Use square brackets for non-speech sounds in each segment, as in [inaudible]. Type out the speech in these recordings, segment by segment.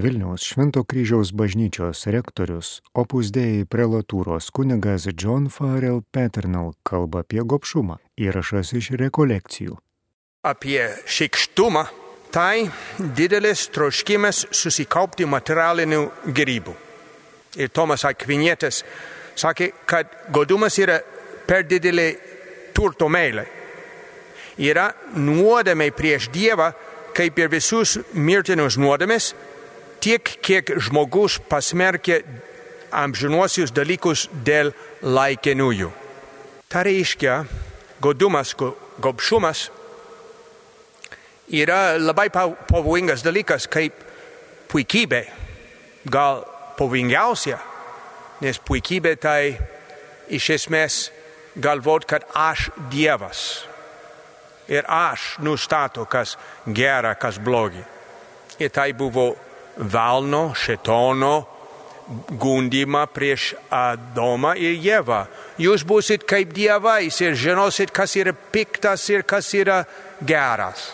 Vilniaus Švento kryžiaus bažnyčios rektorius Opus Dei prelatūros kunigas John Farrell Paternal kalba apie gopšumą. Įrašas iš rekolekcijų. Apie šikštumą tai didelis troškimas susikaupti materialinių gerybų. Ir Tomas Akvinėtas sakė, kad godumas yra per didelė turto meilė. Yra nuodėmė prieš Dievą, kaip ir visus mirtinus nuodėmės, tiek kiek žmogus pasmerkia amžinuosius dalykus dėl laikinųjų. Tai reiškia, godumas, gobšumas yra labai pavojingas dalykas kaip puikybė, gal pavojingiausia, nes puikybė tai iš esmės galvot, kad aš Dievas ir aš nustato, kas gera, kas blogi. Ir tai buvo velno, šetono gundimą prieš Adomą ir Jėvą. Jūs būsit kaip dievais ir žinosit, kas yra piktas ir kas yra geras.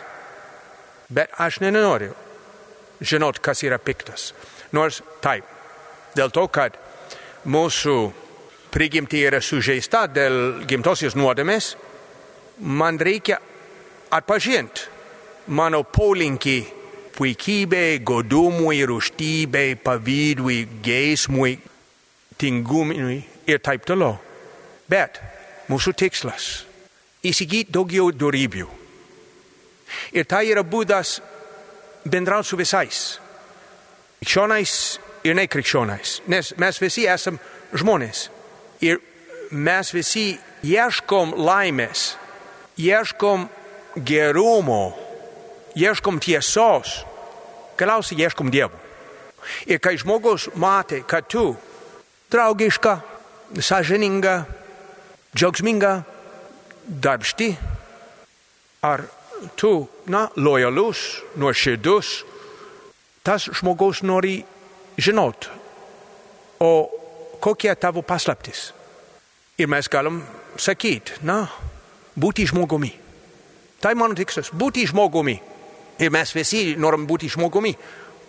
Bet aš nenoriu žinot, kas yra piktas. Nors taip, dėl to, kad mūsų prigimti yra sužeista dėl gimtosios nuodėmės, man reikia atpažinti mano polinkį puikybei, godumui, rūstybei, pavydui, geismui, tingumui ir taip toliau. Bet mūsų tikslas - įsigyti daugiau dorybių. Ir tai yra būdas bendrauti su visais. Krikščionais ir nekrikščionais. Nes mes visi esame žmonės. Ir mes visi ieškom laimės, ieškom gerumo, ieškom tiesos, galiausiai ieškom Dievo. Ir kai žmogus matė, kad tu draugiška, sąžininga, džiaugsminga, darbšti, ar tu, na, lojalus, nuoširdus, tas žmogus nori žinot, o kokia tavo paslaptis. Ir mes galim sakyti, na, būti žmogumi. Tai mano tikslas - būti žmogumi. Ir mes visi norim būti žmogumi.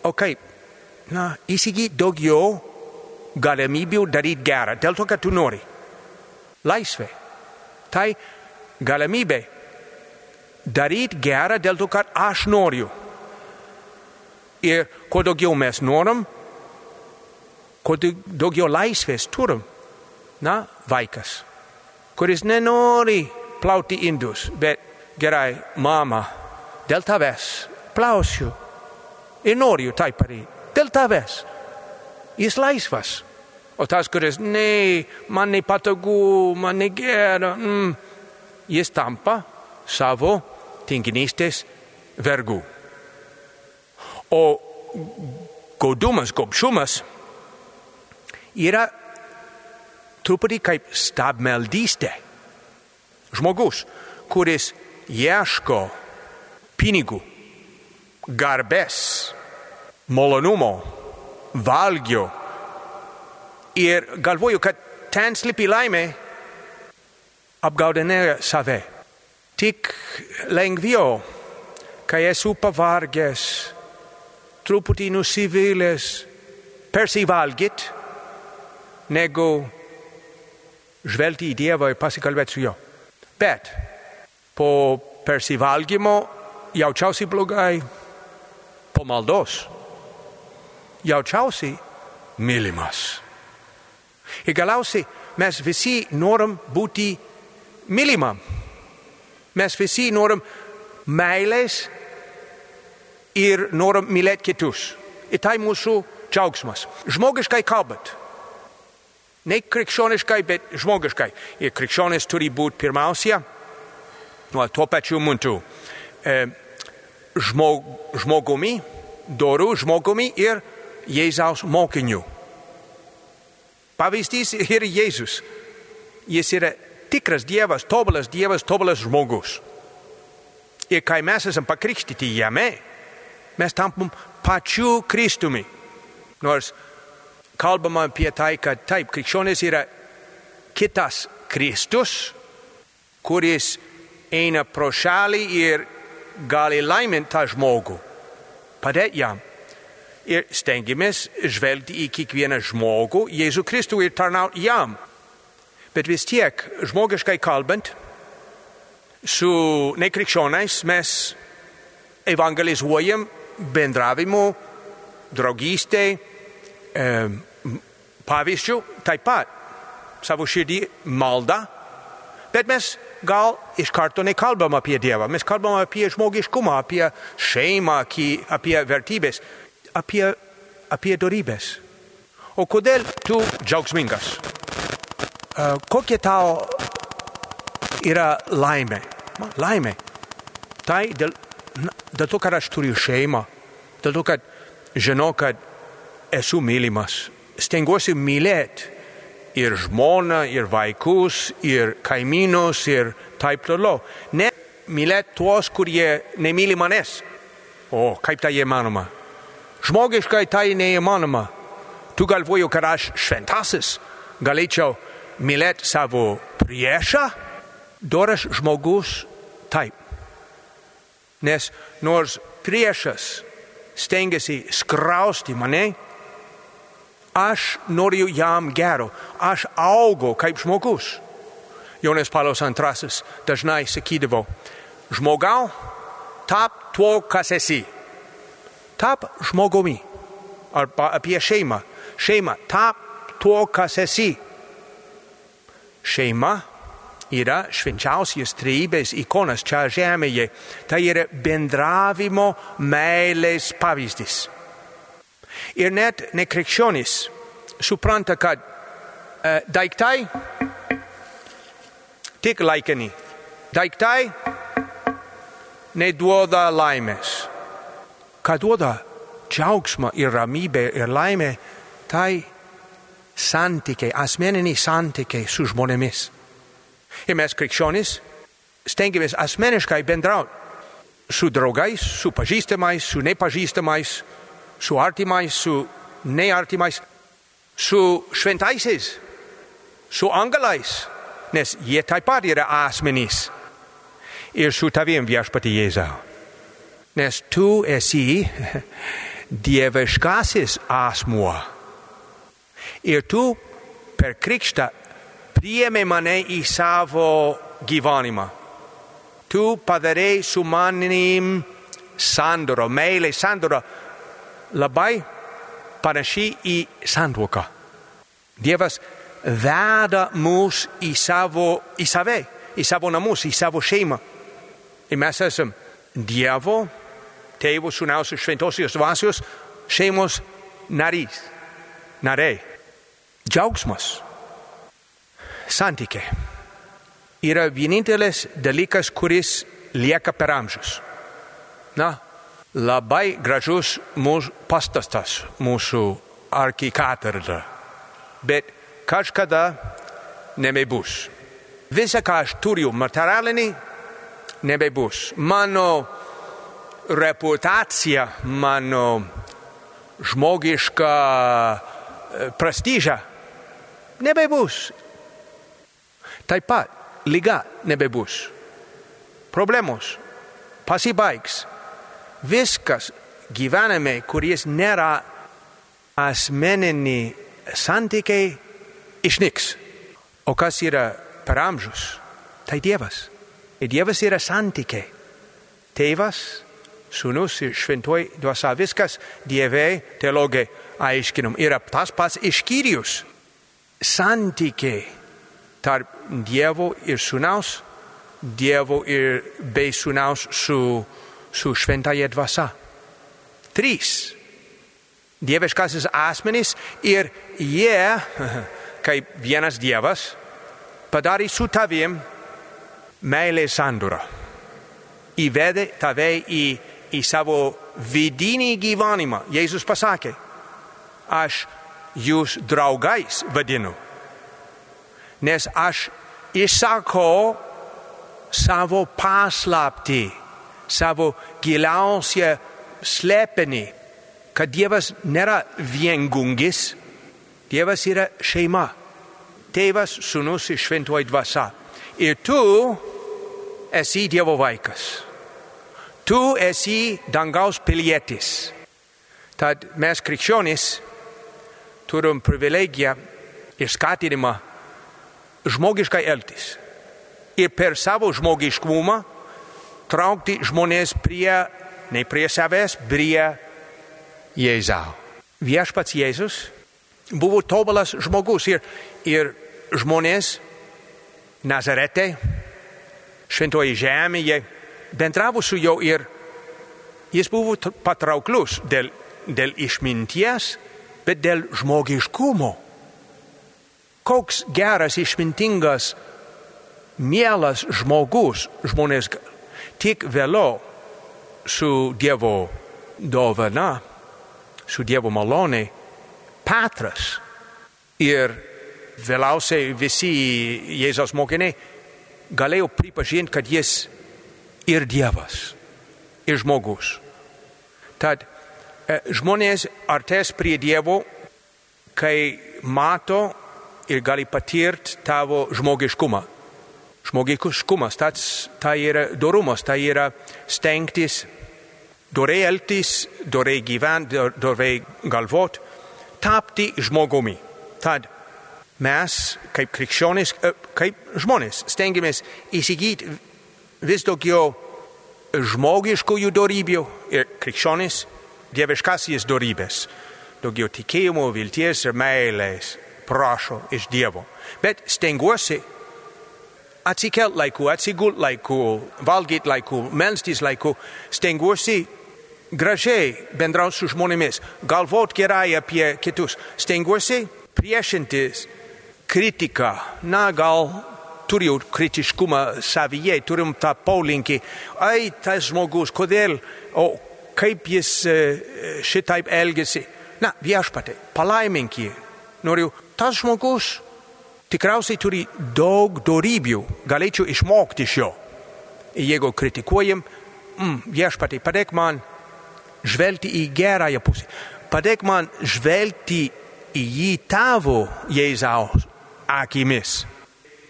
O kaip? Na, įsigyti daugiau galimybių daryti gerą, dėl to, kad tu nori. Laisvė. Tai galimybė daryti gerą dėl to, kad aš noriu. Ir kuo daugiau mes norim, kuo daugiau laisvės turim. Na, vaikas, kuris nenori plauti indus, bet gerai, mama, dėl tavęs plausiu noriu tai padaryti. Dėl tavęs. Jis laisvas. O tas, kuris, ne, man nepatogu, man negera, mm, jis tampa savo tinginystės vergų. O godumas, gobšumas yra truputį kaip stabmeldystė. Žmogus, kuris ieško pinigų, garbės, malonumo, valgio. Ir galvoju, kad ten slypi laimė, apgaudinėja save. Tik lengviau, kai esu pavargęs, truputį nusivylęs, persivalgyt, negu žvelgti į Dievą ir pasikalbėti su juo. Bet po persivalgymo jaučiausi blogai, po maldos jaučiausi mylimas. Ir galiausiai mes visi norim būti mylimam. Mes visi norim meilės ir norim mylėti kitus. Ir tai mūsų džiaugsmas. Žmogiškai kalbant. Ne krikščioniškai, bet žmogiškai. Ir krikščionis turi būti pirmiausia, nuo tuo pačiu muntu. E, žmog, žmogumi, dorų žmogumi ir Jėzaus mokiniu. Pavyzdys yra Jėzus. Jis yra tikras Dievas, tobulas Dievas, tobulas žmogus. Ir kai mes esam pakrikštyti jame, mes tampam pačiu Kristumi. Nors kalbama apie tai, kad taip, krikščionis yra kitas Kristus, kuris eina pro šalį ir gali laiminti tą žmogų, padėti jam. ir stengiamės žvelgti į kiekvieną žmogų, Jėzų Kristų ir tarnauti jam. Bet vis tiek, žmogiškai kalbant, su nekrikščionais mes evangelizuojam bendravimu, draugystė, e, pavyzdžių, taip pat savo širdį maldą, bet mes gal iš karto nekalbam apie Dievą, mes kalbam apie žmogiškumą, apie šeimą, apie vertybės, apie, apie dorybės. O kodėl tu džiaugsmingas? Kokia tau yra laimė? Laimė. Tai dėl, dėl to, kad aš turiu šeimą, dėl to, kad žinau, kad esu mylimas. Stengiuosi mylėti ir žmoną, ir vaikus, ir kaimynus, ir taip toliau. Ne mylėti tuos, kurie nemyli manęs. O kaip tai įmanoma? Žmogiškai tai neįmanoma. Tu galvoju, kad aš šventasis galėčiau mylėti savo priešą? Doras žmogus taip. Nes nors priešas stengiasi skrausti mane, aš noriu jam gero, aš augo kaip žmogus. Jonas Paulius II dažnai sakydavo, žmogau, tap tuo, kas esi. Tap žmogumi. Arba apie šeimą. Šeima, tap tuo, kas esi. Šeima yra švenčiausias trejybės ikonas čia žemėje. Tai yra bendravimo meilės pavyzdys. Ir net nekrikščionys supranta, kad uh, daiktai tik laikini. Daiktai neduoda laimės. Ką duoda džiaugsmą ir ramybę ir laimę, tai santykiai, asmeniniai santykiai su žmonėmis. Ir mes krikščionys stengiamės asmeniškai bendrauti su draugais, su pažįstamais, su nepažįstamais, su artimais, su neartimais, su šventaisiais, su angelais, nes jie taip pat yra asmenys. Ir su tavim viešpati Jėzau. Nes tu esi [laughs] dieviškasis asmuo. Ir tu per krikštą priėmė mane į savo gyvenimą. Tu padarei su manim sandoro, meilė sandoro, labai panaši į santuoką. Dievas veda mus į savo, į save, į savo namus, į savo šeimą. Ir mes esame Dievo, Tėvo, Sūnaus ir Šventosios dvasios šeimos narys, nariai. Džiaugsmas santykiai yra vienintelis dalykas, kuris lieka per amžius. Na, labai gražus mūsų pastatas, mūsų arkikatedra, bet kažkada nebebus. Visa, ką aš turiu materialinį, nebebus. Mano reputacija, mano žmogiška prestiža nebebus. Taip pat lyga nebebus. Problemos pasibaigs. Viskas gyvenime, kuris nėra asmeniniai santykiai, išnyks. O kas yra per amžius? Tai Dievas. Ir Dievas yra santykiai. Tėvas, sūnus ir šventoji dvasia, viskas Dieve teologai aiškinam. Yra tas pats iškyrius. Santykiai tarp Dievo ir Sūnaus, Dievo ir bei Sūnaus su, su šventąją dvasia. Trys. Dieviškasis asmenys ir jie, [laughs] kaip vienas Dievas, padarė su tavim meilės sandūrą. Įvedė tave į, į savo vidinį gyvenimą. Jėzus pasakė, aš jūs draugais vadinu nes aš išsakau savo paslapti, savo giliausią slėpinį, kad Dievas nėra viengungis, Dievas yra šeima. Tėvas, sunus ir šventoji dvasia. Ir tu esi Dievo vaikas. Tu esi dangaus pilietis. Tad mes krikščionys turim privilegiją ir skatinimą žmogiškai elgtis. Ir per savo žmogiškumą traukti žmonės prie, ne prie savęs, prie Jėzau. Viešpats Jėzus buvo tobulas žmogus ir, ir žmonės Nazarete, šventoji žemėje, bendravo su juo ir jis buvo patrauklus dėl, dėl išminties, bet dėl žmogiškumo. Koks geras, išmintingas, mielas žmogus žmonės tik vėliau su Dievo dovana, su Dievo malonė, Petras ir vėliausiai visi Jėzaus mokiniai galėjo pripažinti, kad jis ir Dievas, ir žmogus. Tad e, žmonės artės prie Dievo, kai mato ir gali patirti tavo žmogiškumą. Žmogiškumas, tas tai yra dorumas, tai yra stengtis, doriai elgtis, doriai gyventi, doriai galvoti, tapti žmogumi. Tad mes, kaip krikščionys, e, kaip žmonės, stengiamės įsigyti vis daugiau žmogiškųjų darybių ir krikščionys dieviškasis darybės. Daugiau tikėjimo, vilties ir meilės prašo iš Dievo. Bet stengiuosi atsikelt laiku, atsigult laiku, valgyt laiku, melstis laiku, stengiuosi gražiai bendrauti su žmonėmis, galvot gerai apie kitus, stengiuosi priešintis kritiką, na gal turiu kritiškumą savyje, turim tą polinkį, ai, tas žmogus, kodėl, o kaip jis e, šitaip elgesi. Na, viešpatai, palaimink jį. Noriu, tas žmogus tikriausiai turi daug dorybių, galėčiau išmokti iš jo. Jeigu kritikuojam, mm, viešpatai, padėk man žvelgti į gerąją pusę. Padėk man žvelgti į jį tavo Jėzaus akimis.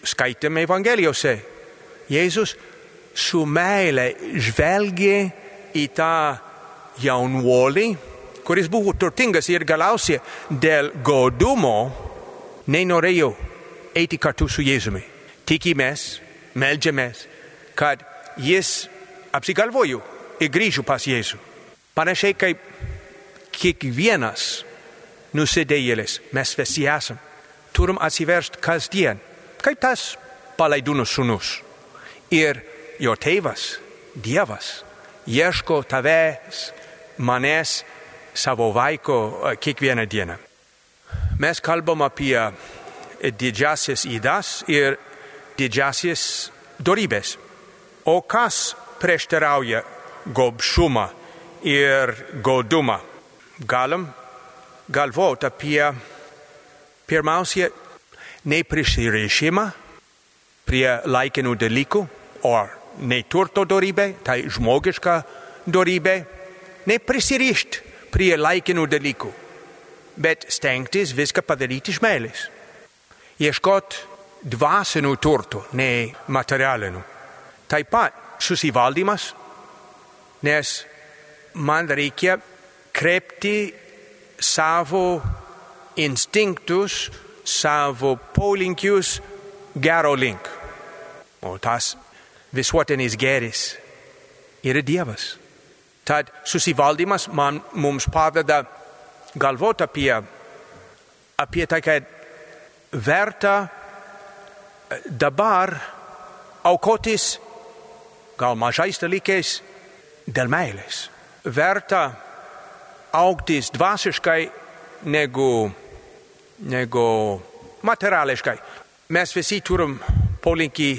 Skaitėme Evangelijose. Jėzus su meile žvelgė į tą jaunuolį, kuris buvo turtingas ir galiausiai dėl godumo nenorėjo eiti kartu su Jėzumi. Tikimės, melžiamės, kad jis apsigalvojo ir grįžo pas Jėzų. Panašiai kaip kiekvienas nusidėjėlis, mes visi esam. Turim atsiversti kasdien, kaip tas palaidūnų sunus. Ir jo tėvas, Dievas, ieško tavęs, manęs, savo vaiko kiekvieną dieną. Mes kalbam apie didžiasias įdas ir didžiasias dorybės. O kas prieštarauja gobšumą ir godumą. Galim galvoti apie pirmiausia neprisirišimą prie laikinų dalykų, o neturto dorybė, tai žmogiška dorybė, neprisirišti prie laikinų dalykų, bet stengtis viską padaryti iš meilės. Ieškot dvasinių turtų, ne materialinių. Taip pat susivaldymas, nes man reikia krepti savo instinktus, savo polinkius gero link. O tas visuotinis geris yra Dievas. Tad susivaldymas man mums padeda galvoti apie, apie tai, kad verta dabar aukotis gal mažais dalykais dėl meilės verta augtis dvasiškai negu, negu materiališkai. Mes visi turim polinkį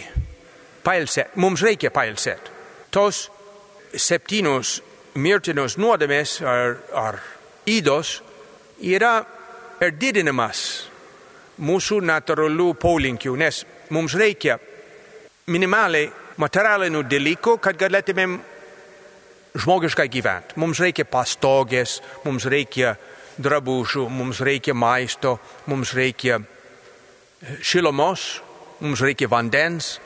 pailsėti, mums reikia pailsėti. Tos septynios mirtinos nuodėmės ar, ar įdos yra per didinimas mūsų natūralių polinkių, nes mums reikia minimaliai materialinių dalykų, kad galėtumėm žmogiškai gyventi. Mums reikia pastogės, mums reikia drabužių, mums reikia maisto, mums reikia e, šilumos, mums reikia vandens,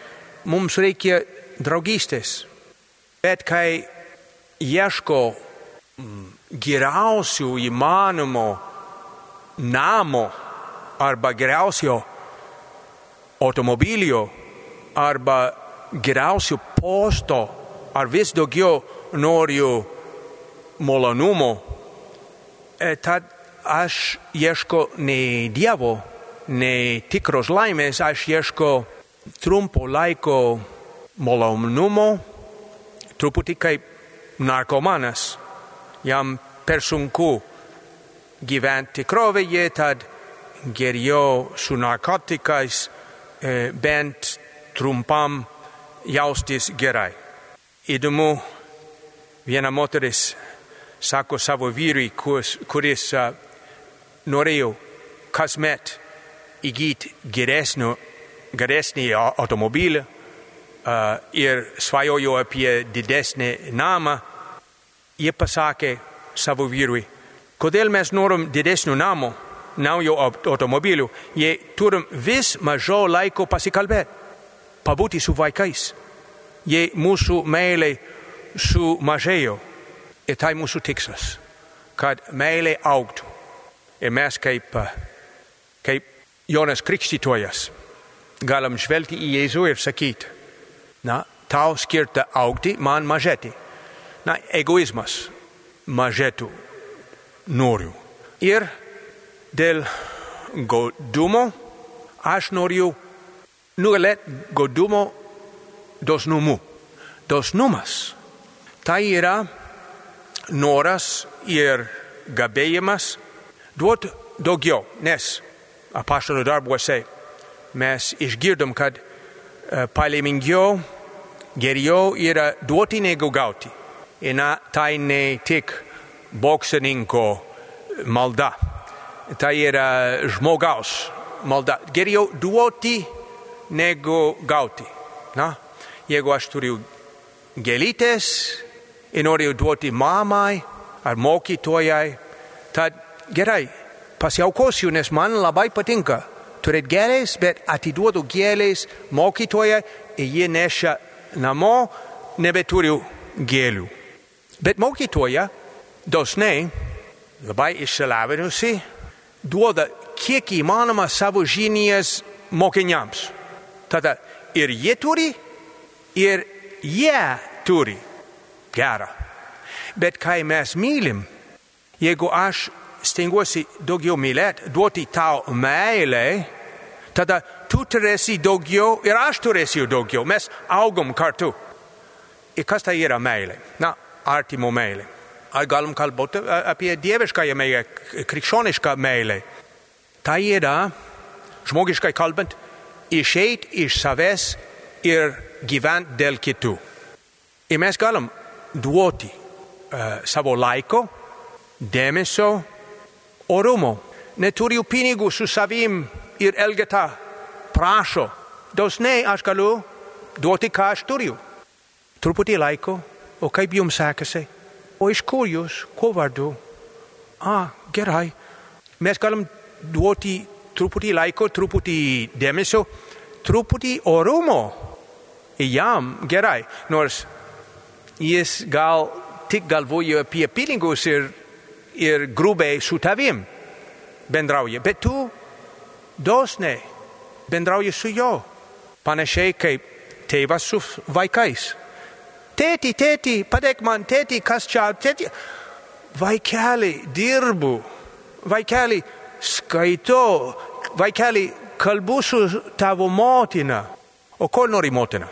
mums reikia draugystės. Bet kai ieško mm, geriausių įmanomų namo arba geriausio automobilio arba geriausio posto ar vis daugiau noriu malonumo, e, tad aš ieško ne Dievo, ne tikros laimės, aš ieško trumpo laiko malonumo, truputį kaip narkomanas. Jam per sunku gyventi tikrovėje, tad geriau su narkotikais e, bent trumpam jaustis gerai. Įdomu, viena moteris sako savo vyrui, kuris, kuris uh, norėjo kasmet įgyti geresnio, geresnį automobilį uh, ir svajojo apie didesnį namą, jie pasakė savo vyrui, kodėl mes norim didesnio namo, naujo automobilių, jei turim vis mažiau laiko pasikalbėti, pabūti su vaikais, jei mūsų meilė sumažėjo. Ir tai mūsų tikslas, kad meilė augtų. Ir mes kaip, kaip Jonas Krikštytojas galim žvelgti į Jėzų ir sakyti, na, tau skirta augti, man mažėti. Na, egoizmas mažėtų noriu. Ir dėl godumo aš noriu nugalėti godumo dosnumu. Dosnumas tai yra noras ir gabėjimas duoti daugiau, nes apaštalų darbuose mes išgirdom, kad uh, palaimingiau, geriau yra duoti negu gauti. Ir tai ne tik boksininko malda, tai yra žmogaus malda. Geriau duoti negu gauti. Na, jeigu aš turiu gėlytės, ir noriu duoti mamai ar mokytojai, tad gerai, pasiaukosiu, nes man labai patinka turėti gėlės, bet atiduodu gėlės mokytojai ir jie neša namo, nebeturiu gėlių. Bet mokytoja dažnai, labai išsilavinusi, duoda kiek įmanoma savo žinias mokiniams. Tada ir jie turi, ir jie turi gera. Bet kai mes mylim, jeigu aš stengiuosi daugiau mylėti, duoti tau meilę, tada tu turėsi daugiau ir aš turėsiu daugiau. Mes augom kartu. Ir kas tai yra meilė? Na, artimo meilė. Ar galim kalbėti apie dieviškąją meilę, krikščionišką meilę? Tai yra, žmogiškai kalbant, išeiti iš savęs ir gyventi dėl kitų. Ir mes galim duoti uh, savo laiko, dėmesio, orumo. Neturiu pinigų su savim ir elgeta prašo. Dažnai aš galiu duoti, ką aš turiu. Truputį laiko, o kaip jums sekasi? O iš kur jūs, kuo vardu? A, gerai. Mes galim duoti truputį laiko, truputį dėmesio, truputį orumo. Jam gerai, nors jis gal tik galvoja apie pinigus ir, ir grubiai su tavim bendrauja, bet tu dosniai bendrauji su juo, panašiai kaip tėvas su vaikais. Tėti, tėti, padėk man, tėti, kas čia, tėti. Vaikeli, dirbu, vaikeli, skaitau, vaikeli, kalbu su tavo motina. O ko nori motina?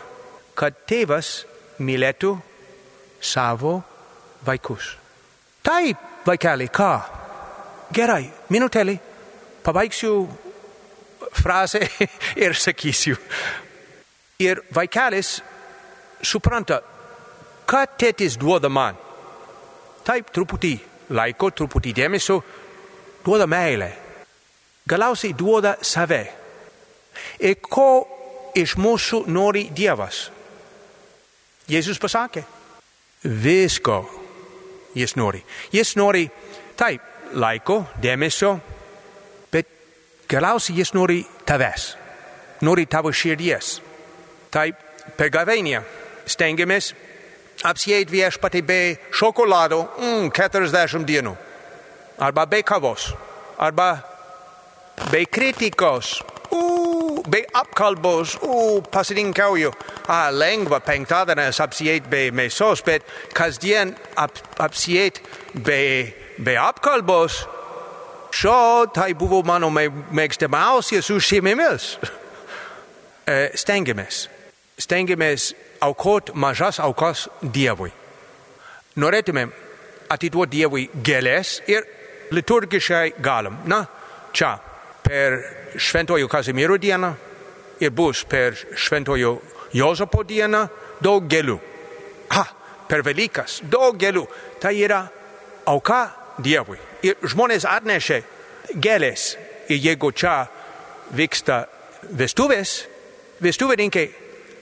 Kad tėvas mylėtų savo vaikus. Taip, vaikeli, ką? Gerai, minutėlį, pabaigsiu frazę [laughs] ir sakysiu. Ir vaikelis supranta, ką tėtis duoda man. Taip, truputį laiko, truputį dėmesio, duoda meilę. Galiausiai duoda save. Ir ko iš mūsų nori Dievas? Jėzus pasakė, visko jis nori. Jis nori, taip, laiko, dėmesio, bet galiausiai jis nori tavęs, nori tavo širdies. Taip, per gavėnią stengiamės apsjēdviešu pati bija šokolādu mm, 40 dienu. Arba bija kavos, arba bija kritikos, uh, bija apkalbos, uh, pasirinkauju. Ah, lengva penktādienas apsiet bija mesos, bet kasdien ap, apsiet bija, bija apkalbos. Šo tai buvo mano mėgstamiausias užsiemimas. [laughs] E, Stengiamės. Stengiamės aukot mažas aukas Dievui. Norėtumėm atiduoti Dievui gėlės ir liturgiškai galim. Na, čia per Šventojo Kazimiero dieną ir bus per Šventojo Jozapo dieną daug gėlių. Ha, per Velykas daug gėlių. Tai yra auka Dievui. Ir žmonės atnešė gėlės. Ir jeigu čia vyksta vestuvės, vestuvininkai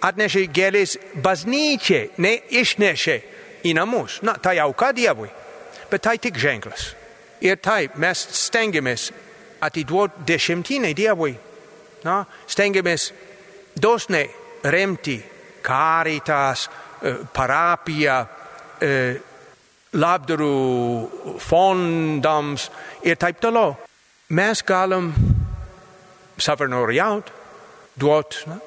atnešė gėlės bažnyčiai, ne išnešė į namus. Na, tai auka Dievui. Bet tai tik ženklas. Ir tai mes stengiamės atiduoti dešimtinę Dievui. Na, stengiamės dosniai remti karitas, parapiją, labdarų fondams ir taip toliau. Mes galim savanoriauti, duoti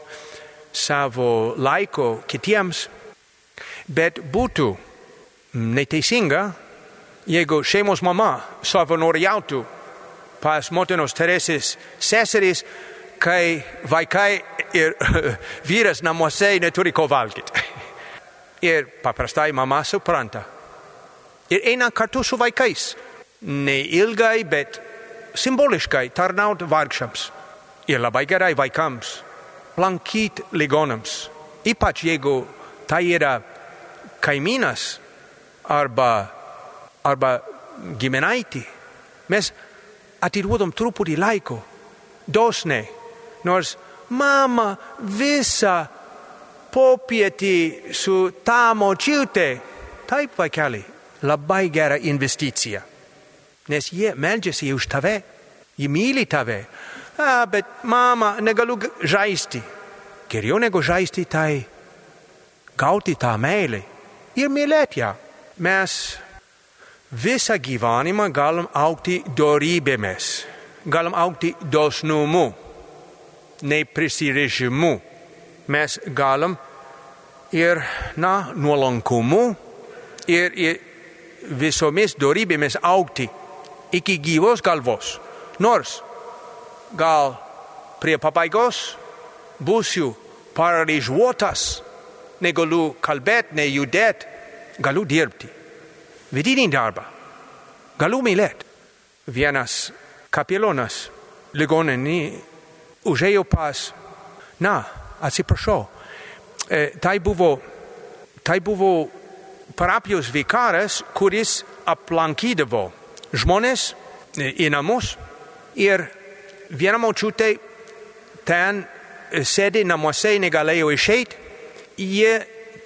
savo laiko kitiems, bet būtų neteisinga, jeigu šeimos mama savanoriautų pas motinos Teresės seserys, kai vaikai ir [laughs] vyras namuose neturi ko valgyti. [laughs] Ir paprastai mama supranta. Ir eina kartu su vaikais. Neilgai, bet simboliškai tarnaut vargšams. Ir labai gerai vaikams plancit legonams. Ipac ego taiera caiminas arba arba gimenaiti. Mes attitudum trupudi laiko, dosne nors mama visa popieti su tamo ciute. Taip vaikeli labai gera investicija nes jie meldžiasi jie už tave jie myli tave A, bet mama, negaliu žaisti. Geriau negu žaisti, tai gauti tą meilę ir mylėti ją. Mes visą gyvenimą galim aukti dorybėmis, galim aukti dosnumu, neprisirižimu. Mes galim ir, na, nuolankumu ir, ir visomis dorybėmis aukti iki gyvos galvos. Nors gal prie pabaigos būsiu paralyžiuotas, negaliu kalbėti, nejudėti, galiu dirbti. Vidinį darbą. Galiu mylėti. Vienas kapelionas ligoninį užėjo pas, na, atsiprašau, e, tai buvo, tai buvo parapijos vikaras, kuris aplankydavo žmonės į namus ir viena močiutė ten sėdi namuose, negalėjo išeiti, jie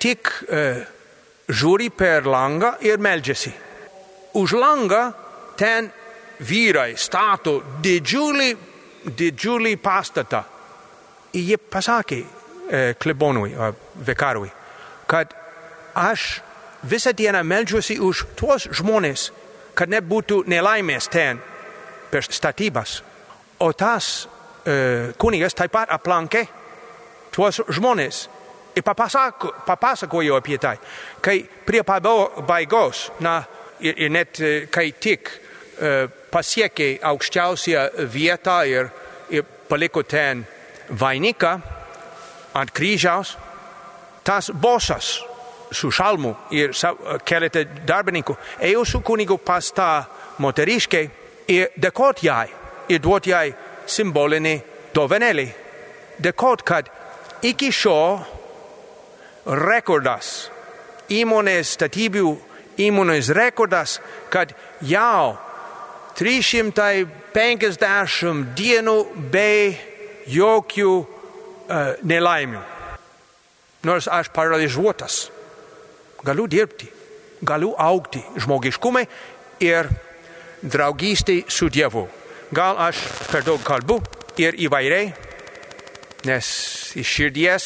tik uh, žiūri per langą ir meldžiasi. Už langą ten vyrai stato didžiulį, didžiulį pastatą. Jie pasakė uh, klebonui, uh, vikarui, kad aš visą dieną meldžiuosi už tuos žmonės, kad nebūtų nelaimės ten per statybas. O tas uh, kunigas taip pat aplankė tuos žmonės ir papasako, papasakojo apie tai. Kai prie pabaigos, na, ir, ir net kai tik uh, pasiekė aukščiausią vietą ir, ir paliko ten vainiką ant kryžiaus, tas bosas su šalmu ir keletą darbininkų ėjo su kunigu pas tą moteriškę ir dėkot jai ir duot jai simbolinį dovanėlį. Dėkot, kad iki šio rekordas, įmonės statybių įmonės rekordas, kad jau 350 dienų be jokių uh, nelaimių. Nors aš paralyžiuotas, galiu dirbti, galiu aukti žmogiškumai ir draugystė su Dievu. Gal aš per daug kalbu ir įvairiai, nes iš širdies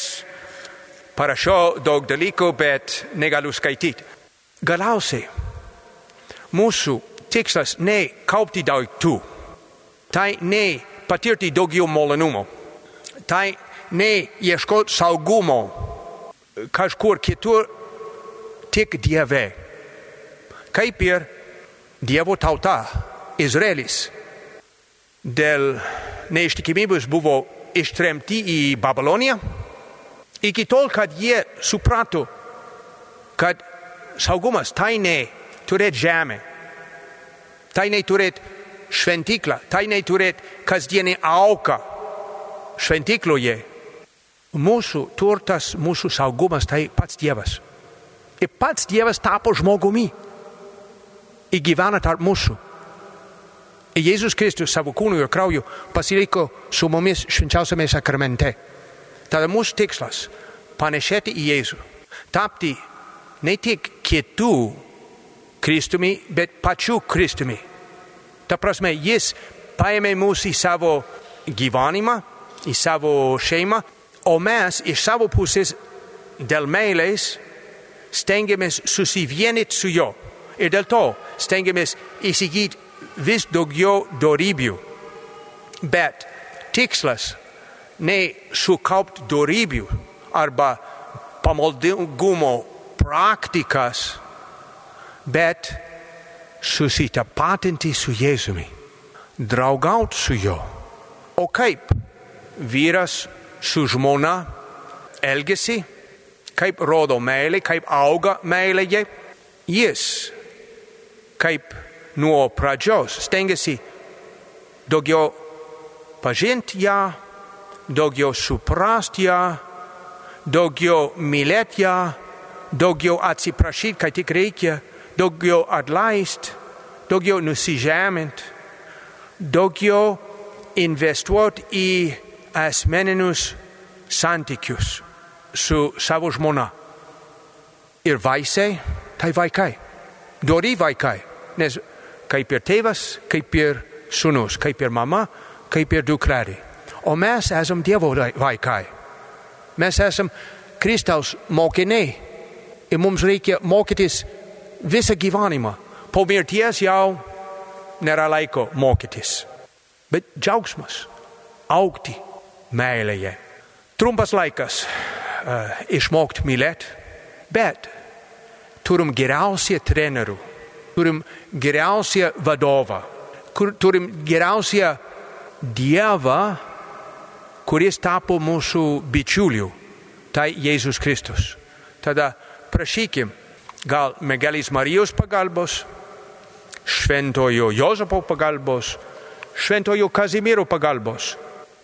parašiau daug dalykų, bet negaliu skaityti. Galiausiai mūsų tikslas ne kaupti daiktų, tai ne patirti daugiau malonumo, tai ne ieškoti saugumo kažkur kitur, tik Dieve. Kaip ir Dievo tauta, Izraelis, dėl neištikimybės buvo ištremti į Babiloniją, iki tol, kad jie suprato, kad saugumas tai ne turėti žemę, tai ne turėti šventyklą, tai ne turėti kasdienį auką šventykloje. Mūsų turtas, mūsų saugumas tai pats Dievas. Ir pats Dievas tapo žmogumi. Įgyvena tarp mūsų. Jėzus Kristus savo kūnu ir krauju pasiliko su mumis švenčiausiame sakramente. Tada mūsų tikslas - panešėti į Jėzų. Tapti ne tik kitų Kristumi, bet pačių Kristumi. Ta prasme, jis paėmė mus į savo gyvenimą, į savo šeimą, o mes iš savo pusės dėl meilės stengiamės susivienyti su juo. Ir dėl to stengiamės įsigyti vis daugiau dorybių. Bet tikslas ne sukaupti dorybių arba pamaldingumo praktikas, bet susitapatinti su Jėzumi, draugauti su juo. O kaip vyras su žmona elgesi, kaip rodo meilė, kaip auga meilėje, jis kaip nuo pradžios stengiasi daugiau pažinti ją, daugiau suprasti ją, daugiau mylėti ją, daugiau atsiprašyti, kai tik reikia, daugiau atleisti, daugiau nusižeminti, daugiau investuoti į asmeninius santykius su savo žmona. Ir vaisiai, tai vaikai, dori vaikai, nes kaip ir tėvas, kaip ir sunus, kaip ir mama, kaip ir dukrelė. O mes esam Dievo vaikai. Mes esam Kristaus mokiniai. Ir mums reikia mokytis visą gyvenimą. Po mirties jau nėra laiko mokytis. Bet džiaugsmas, aukti meilėje. Trumpas laikas uh, išmokti mylėti, bet turim geriausią trenerių, turim geriausią vadovą, kur turim geriausią Dievą, kuris tapo mūsų bičiuliu, tai Jėzus Kristus. Tada prašykim, gal Megelis Marijos pagalbos, šventojo Jozapo pagalbos, šventojo Kazimiero pagalbos.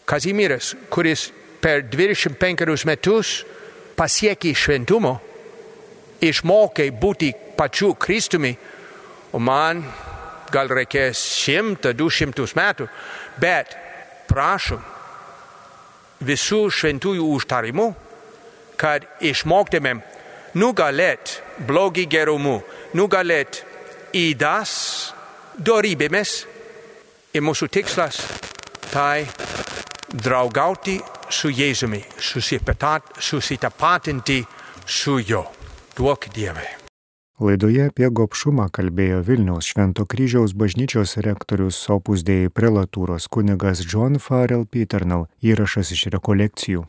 Kazimieras, kuris per 25 metus pasiekė šventumo, išmokė būti pačiu Kristumi, o man gal reikės šimtą, du šimtus metų, bet prašom visų šventųjų užtarimų, kad išmoktumėm nugalėti blogį gerumu, nugalėti įdas dorybėmis ir mūsų tikslas tai draugauti su Jėzumi, susitapatinti su juo. Duok Dievai. Laidoje apie gopšumą kalbėjo Vilniaus Švento kryžiaus bažnyčios rektorius opus dėjai prelatūros kunigas John Farrell Peternal įrašas iš rekolekcijų.